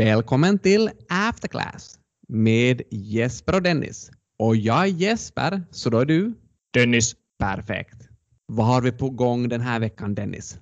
Välkommen till Afterclass med Jesper och Dennis. Och jag är Jesper, så då är du? Dennis. Perfekt. Vad har vi på gång den här veckan, Dennis?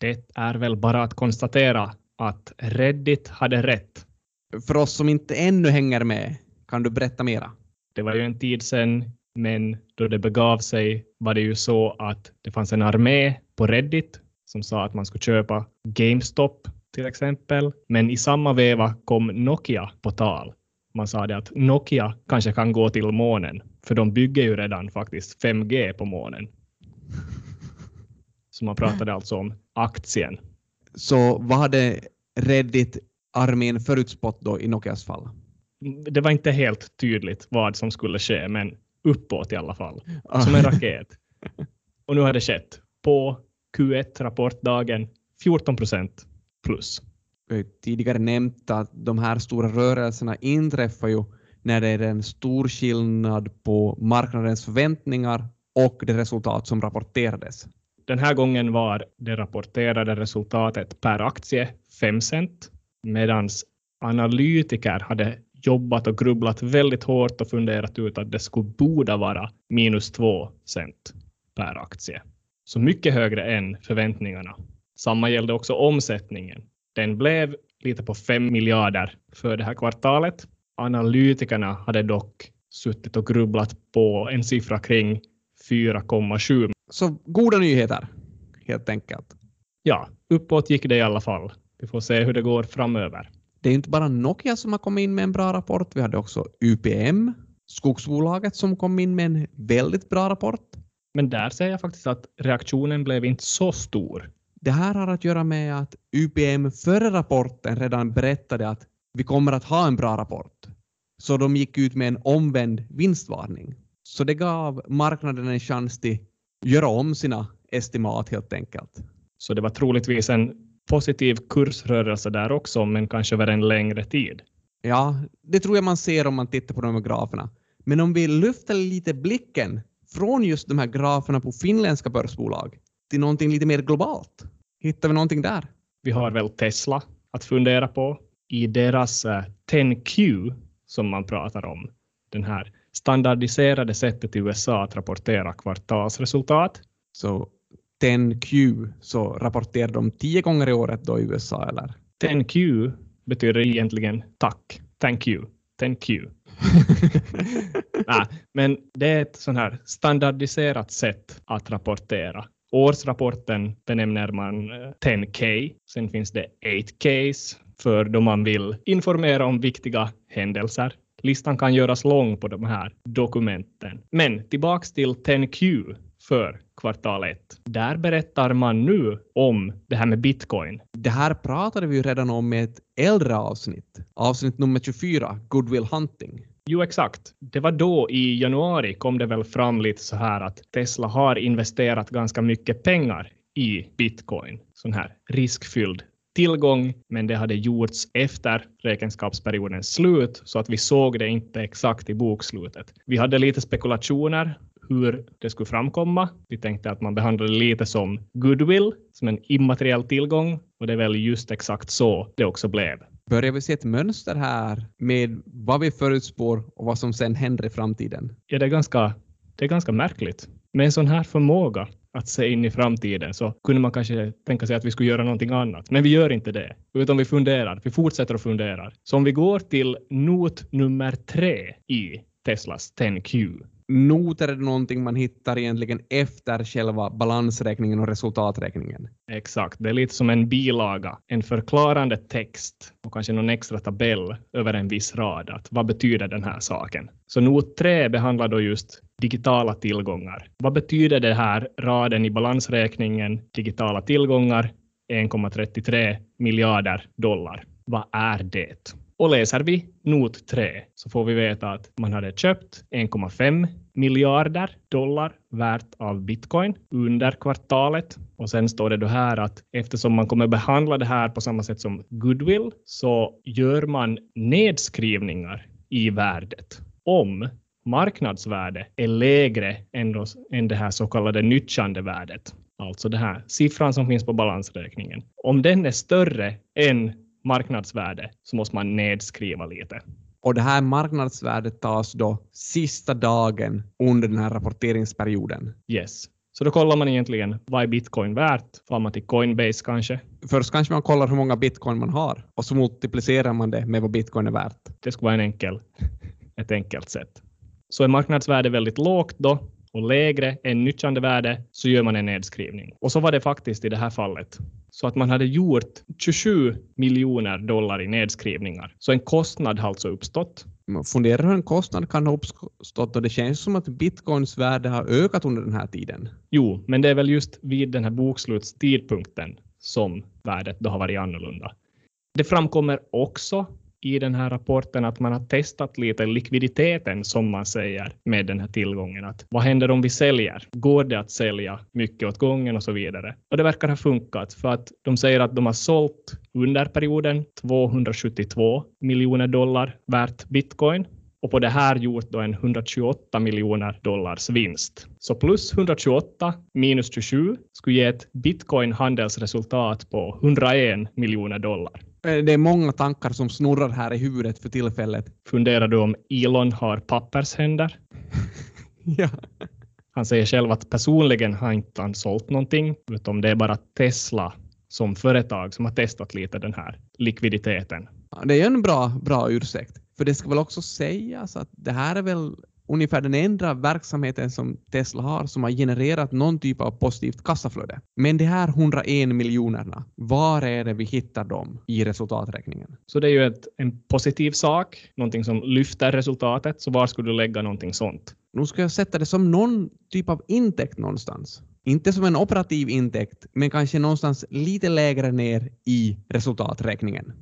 Det är väl bara att konstatera att Reddit hade rätt. För oss som inte ännu hänger med, kan du berätta mera? Det var ju en tid sedan, men då det begav sig var det ju så att det fanns en armé på Reddit som sa att man skulle köpa GameStop till exempel. Men i samma veva kom Nokia på tal. Man sa det att Nokia kanske kan gå till månen, för de bygger ju redan faktiskt 5G på månen. Så man pratade alltså om aktien. Så vad hade Reddit-armén förutspått då i Nokias fall? Det var inte helt tydligt vad som skulle ske, men uppåt i alla fall. Som en raket. Och nu har det skett. På Q1-rapportdagen 14 procent plus. Tidigare nämnt att de här stora rörelserna inträffar ju när det är en stor skillnad på marknadens förväntningar och det resultat som rapporterades. Den här gången var det rapporterade resultatet per aktie 5 cent, medan analytiker hade jobbat och grubblat väldigt hårt och funderat ut att det skulle borde vara minus 2 cent per aktie. Så mycket högre än förväntningarna. Samma gällde också omsättningen. Den blev lite på 5 miljarder för det här kvartalet. Analytikerna hade dock suttit och grubblat på en siffra kring 4,7. Så goda nyheter, helt enkelt. Ja, uppåt gick det i alla fall. Vi får se hur det går framöver. Det är inte bara Nokia som har kommit in med en bra rapport. Vi hade också UPM, skogsbolaget, som kom in med en väldigt bra rapport. Men där säger jag faktiskt att reaktionen blev inte så stor. Det här har att göra med att UPM före rapporten redan berättade att vi kommer att ha en bra rapport. Så de gick ut med en omvänd vinstvarning. Så det gav marknaden en chans till att göra om sina estimat helt enkelt. Så det var troligtvis en positiv kursrörelse där också, men kanske över en längre tid. Ja, det tror jag man ser om man tittar på de här graferna. Men om vi lyfter lite blicken från just de här graferna på finländska börsbolag till någonting lite mer globalt, hittar vi någonting där? Vi har väl Tesla att fundera på i deras 10Q som man pratar om. Den här standardiserade sättet i USA att rapportera kvartalsresultat. Så 10Q så rapporterar de tio gånger i året då i USA eller? 10Q betyder egentligen tack. Thank you. 10Q. Nej, men det är ett sånt här standardiserat sätt att rapportera. Årsrapporten benämner man eh, 10K. Sen finns det 8Ks för då man vill informera om viktiga händelser. Listan kan göras lång på de här dokumenten. Men tillbaks till 10Q för kvartal 1. Där berättar man nu om det här med bitcoin. Det här pratade vi ju redan om i ett äldre avsnitt, avsnitt nummer 24, Goodwill Hunting. Jo, exakt. Det var då i januari kom det väl fram lite så här att Tesla har investerat ganska mycket pengar i bitcoin, sån här riskfylld tillgång, men det hade gjorts efter räkenskapsperiodens slut så att vi såg det inte exakt i bokslutet. Vi hade lite spekulationer hur det skulle framkomma. Vi tänkte att man behandlade det lite som goodwill, som en immateriell tillgång och det är väl just exakt så det också blev. Börjar vi se ett mönster här med vad vi förutspår och vad som sen händer i framtiden? Ja, det är ganska, det är ganska märkligt. Med en sån här förmåga att se in i framtiden så kunde man kanske tänka sig att vi skulle göra någonting annat. Men vi gör inte det, utan vi funderar. Vi fortsätter att fundera. Så om vi går till not nummer tre i Teslas 10Q noter är någonting man hittar egentligen efter själva balansräkningen och resultaträkningen. Exakt, det är lite som en bilaga, en förklarande text och kanske någon extra tabell över en viss rad. Att vad betyder den här saken? Så not 3 behandlar då just digitala tillgångar. Vad betyder det här raden i balansräkningen digitala tillgångar 1,33 miljarder dollar? Vad är det? Och läser vi not 3 så får vi veta att man hade köpt 1,5 miljarder dollar värt av bitcoin under kvartalet. Och sen står det då här att eftersom man kommer behandla det här på samma sätt som goodwill så gör man nedskrivningar i värdet om marknadsvärde är lägre än, då, än det här så kallade nyttjandevärdet. Alltså det här siffran som finns på balansräkningen. Om den är större än marknadsvärde så måste man nedskriva lite. Och det här marknadsvärdet tas då sista dagen under den här rapporteringsperioden. Yes. Så då kollar man egentligen vad är bitcoin värt? Får man till Coinbase kanske? Först kanske man kollar hur många bitcoin man har och så multiplicerar man det med vad bitcoin är värt. Det skulle vara en enkel, ett enkelt sätt. Så är marknadsvärdet väldigt lågt då och lägre än nyttjandevärde så gör man en nedskrivning. Och så var det faktiskt i det här fallet. Så att man hade gjort 27 miljoner dollar i nedskrivningar. Så en kostnad har alltså uppstått. Man funderar hur en kostnad kan ha uppstått och det känns som att bitcoins värde har ökat under den här tiden. Jo, men det är väl just vid den här bokslutstidpunkten som värdet då har varit annorlunda. Det framkommer också i den här rapporten att man har testat lite likviditeten som man säger med den här tillgången. Att vad händer om vi säljer? Går det att sälja mycket åt gången och så vidare? Och det verkar ha funkat för att de säger att de har sålt under perioden 272 miljoner dollar värt bitcoin och på det här gjort då en 128 miljoner dollars vinst. Så plus 128 minus 27 skulle ge ett bitcoin handelsresultat på 101 miljoner dollar. Eh, det är många tankar som snurrar här i huvudet för tillfället. Funderar du om Elon har pappershänder? ja. Han säger själv att personligen har inte han sålt någonting, utan det är bara Tesla som företag som har testat lite den här likviditeten. Ja, det är en bra, bra ursäkt. För det ska väl också sägas att det här är väl ungefär den enda verksamheten som Tesla har som har genererat någon typ av positivt kassaflöde. Men de här 101 miljonerna, var är det vi hittar dem i resultaträkningen? Så det är ju ett, en positiv sak, någonting som lyfter resultatet. Så var skulle du lägga någonting sånt? Nu ska jag sätta det som någon typ av intäkt någonstans. Inte som en operativ intäkt, men kanske någonstans lite lägre ner i resultaträkningen.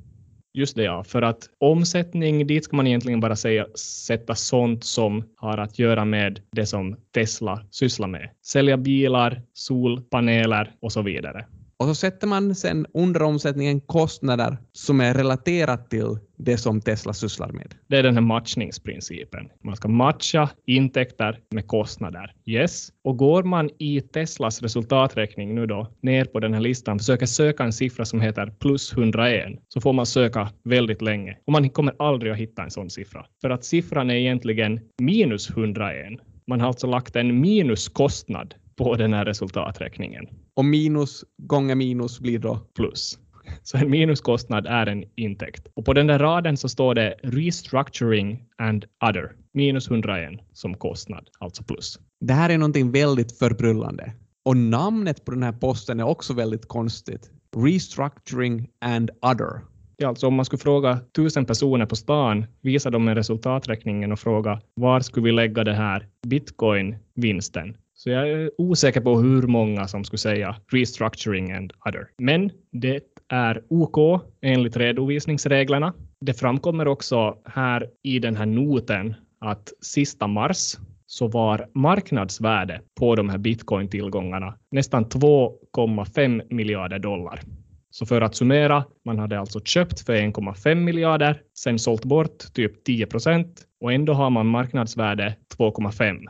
Just det, ja. För att omsättning, dit ska man egentligen bara säga, sätta sånt som har att göra med det som Tesla sysslar med. Sälja bilar, solpaneler och så vidare. Och så sätter man sen under omsättningen kostnader som är relaterat till det som Tesla sysslar med. Det är den här matchningsprincipen. Man ska matcha intäkter med kostnader. Yes. Och går man i Teslas resultaträkning nu då ner på den här listan, försöker söka en siffra som heter plus 101, så får man söka väldigt länge. Och man kommer aldrig att hitta en sån siffra. För att siffran är egentligen minus 101. Man har alltså lagt en minuskostnad på den här resultaträkningen. Och minus gånger minus blir då? Plus. Så en minuskostnad är en intäkt. Och på den där raden så står det restructuring and other, minus 101 som kostnad, alltså plus. Det här är någonting väldigt förbryllande. Och namnet på den här posten är också väldigt konstigt. Restructuring and other. Ja, alltså om man skulle fråga tusen personer på stan, visa dem resultaträkningen och fråga var skulle vi lägga det här bitcoin-vinsten? Så jag är osäker på hur många som skulle säga restructuring and other. Men det är OK enligt redovisningsreglerna. Det framkommer också här i den här noten att sista mars så var marknadsvärde på de här bitcoin-tillgångarna nästan 2,5 miljarder dollar. Så för att summera, man hade alltså köpt för 1,5 miljarder, sen sålt bort typ 10 procent och ändå har man marknadsvärde 2,5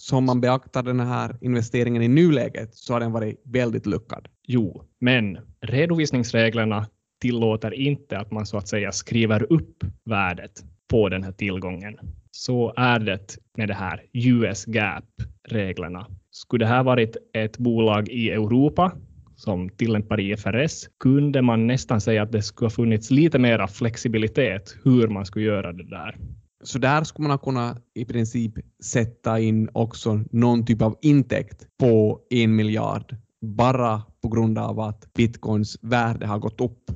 så om man beaktar den här investeringen i nuläget så har den varit väldigt lyckad. Jo, men redovisningsreglerna tillåter inte att man så att säga skriver upp värdet på den här tillgången. Så är det med det här US GAAP-reglerna. Skulle det här varit ett bolag i Europa som tillämpar IFRS kunde man nästan säga att det skulle ha funnits lite mera flexibilitet hur man skulle göra det där. Så där skulle man kunna i princip sätta in också någon typ av intäkt på en miljard bara på grund av att bitcoins värde har gått upp.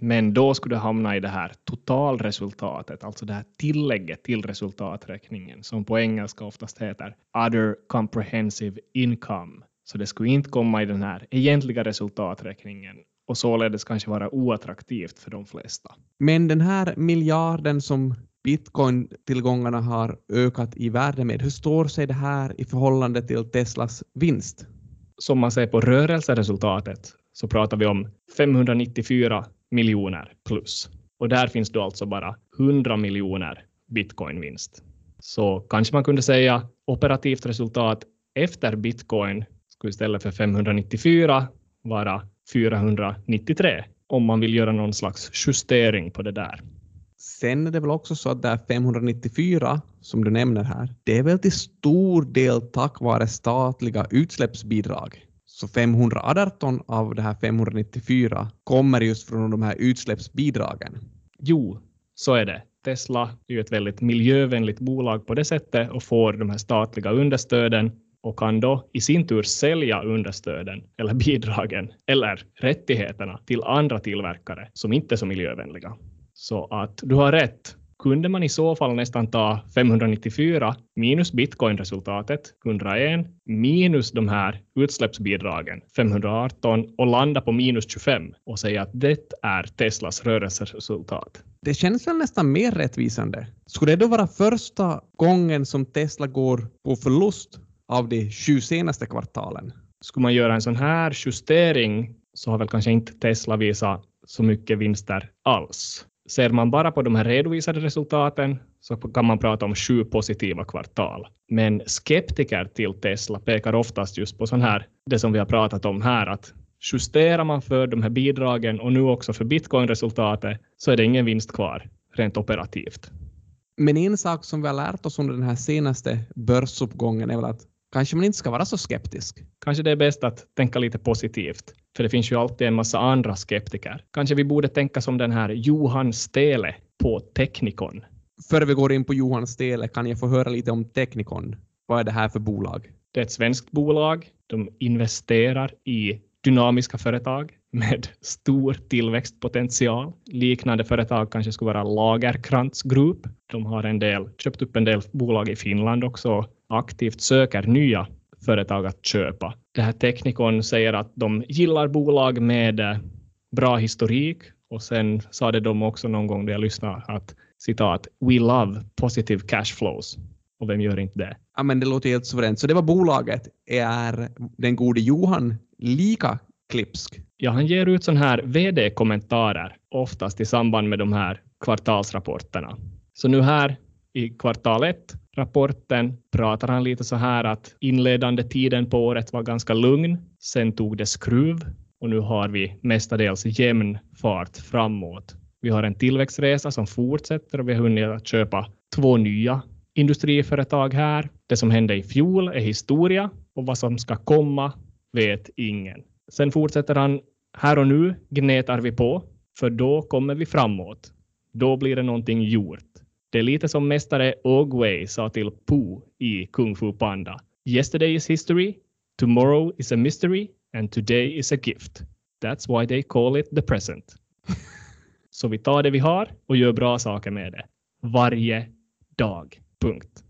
Men då skulle det hamna i det här totalresultatet, alltså det här tillägget till resultaträkningen som på engelska oftast heter other comprehensive income. Så det skulle inte komma i den här egentliga resultaträkningen och således kanske vara oattraktivt för de flesta. Men den här miljarden som bitcoin-tillgångarna har ökat i värde med. Hur står sig det här i förhållande till Teslas vinst? Som man ser på rörelseresultatet så pratar vi om 594 miljoner plus. Och där finns då alltså bara 100 miljoner bitcoin-vinst. Så kanske man kunde säga operativt resultat efter bitcoin skulle istället för 594 vara 493 om man vill göra någon slags justering på det där. Sen är det väl också så att det 594 som du nämner här, det är väl till stor del tack vare statliga utsläppsbidrag. Så 518 av det här 594 kommer just från de här utsläppsbidragen. Jo, så är det. Tesla är ju ett väldigt miljövänligt bolag på det sättet och får de här statliga understöden och kan då i sin tur sälja understöden eller bidragen eller rättigheterna till andra tillverkare som inte är så miljövänliga. Så att du har rätt. Kunde man i så fall nästan ta 594 minus bitcoin-resultatet 101 minus de här utsläppsbidragen 518 och landa på minus 25 och säga att det är Teslas rörelseresultat. Det känns väl nästan mer rättvisande. Skulle det då vara första gången som Tesla går på förlust av de sju senaste kvartalen? Skulle man göra en sån här justering så har väl kanske inte Tesla visat så mycket vinster alls. Ser man bara på de här redovisade resultaten så kan man prata om sju positiva kvartal. Men skeptiker till Tesla pekar oftast just på sån här, det som vi har pratat om här, att justerar man för de här bidragen och nu också för bitcoin-resultatet så är det ingen vinst kvar rent operativt. Men en sak som vi har lärt oss under den här senaste börsuppgången är väl att kanske man inte ska vara så skeptisk. Kanske det är bäst att tänka lite positivt, för det finns ju alltid en massa andra skeptiker. Kanske vi borde tänka som den här Johan Stele på Technikon. Före vi går in på Johan Stele kan jag få höra lite om Technikon. Vad är det här för bolag? Det är ett svenskt bolag. De investerar i dynamiska företag med stor tillväxtpotential. Liknande företag kanske skulle vara Lagerkrantz Group. De har en del, köpt upp en del bolag i Finland också aktivt söker nya företag att köpa. Det här Technikon säger att de gillar bolag med eh, bra historik och sen sa det de också någon gång när jag lyssnade att citat “We love positive cash flows” och vem gör inte det? Ja, men det låter helt suveränt. Så det var bolaget. Är den gode Johan lika klipsk? Ja, han ger ut sådana här vd-kommentarer oftast i samband med de här kvartalsrapporterna. Så nu här i kvartal ett rapporten pratar han lite så här att inledande tiden på året var ganska lugn. Sen tog det skruv och nu har vi mestadels jämn fart framåt. Vi har en tillväxtresa som fortsätter och vi har hunnit att köpa två nya industriföretag här. Det som hände i fjol är historia och vad som ska komma vet ingen. Sen fortsätter han här och nu gnetar vi på, för då kommer vi framåt. Då blir det någonting gjort. Det är lite som mästare Ogway sa till Pooh i Kung Fu Panda. Yesterday is history, tomorrow is a mystery and today is a gift. That's why they call it the present. Så vi tar det vi har och gör bra saker med det. Varje dag. Punkt.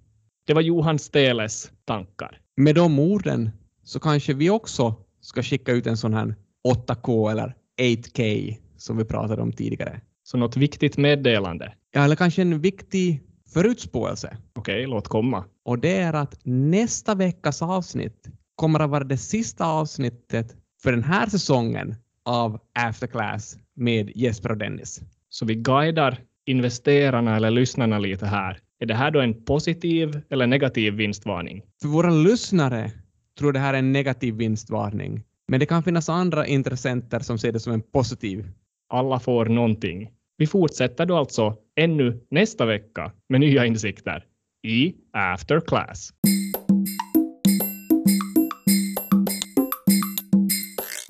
Det var Johan Steles tankar. Med de orden så kanske vi också ska skicka ut en sån här 8K eller 8K som vi pratade om tidigare. Så något viktigt meddelande? Ja, eller kanske en viktig förutspåelse. Okej, okay, låt komma. Och det är att nästa veckas avsnitt kommer att vara det sista avsnittet för den här säsongen av Afterclass med Jesper och Dennis. Så vi guidar investerarna eller lyssnarna lite här. Är det här då en positiv eller negativ vinstvarning? För våra lyssnare tror det här är en negativ vinstvarning. Men det kan finnas andra intressenter som ser det som en positiv. Alla får någonting. Vi fortsätter då alltså ännu nästa vecka med nya insikter i After Class.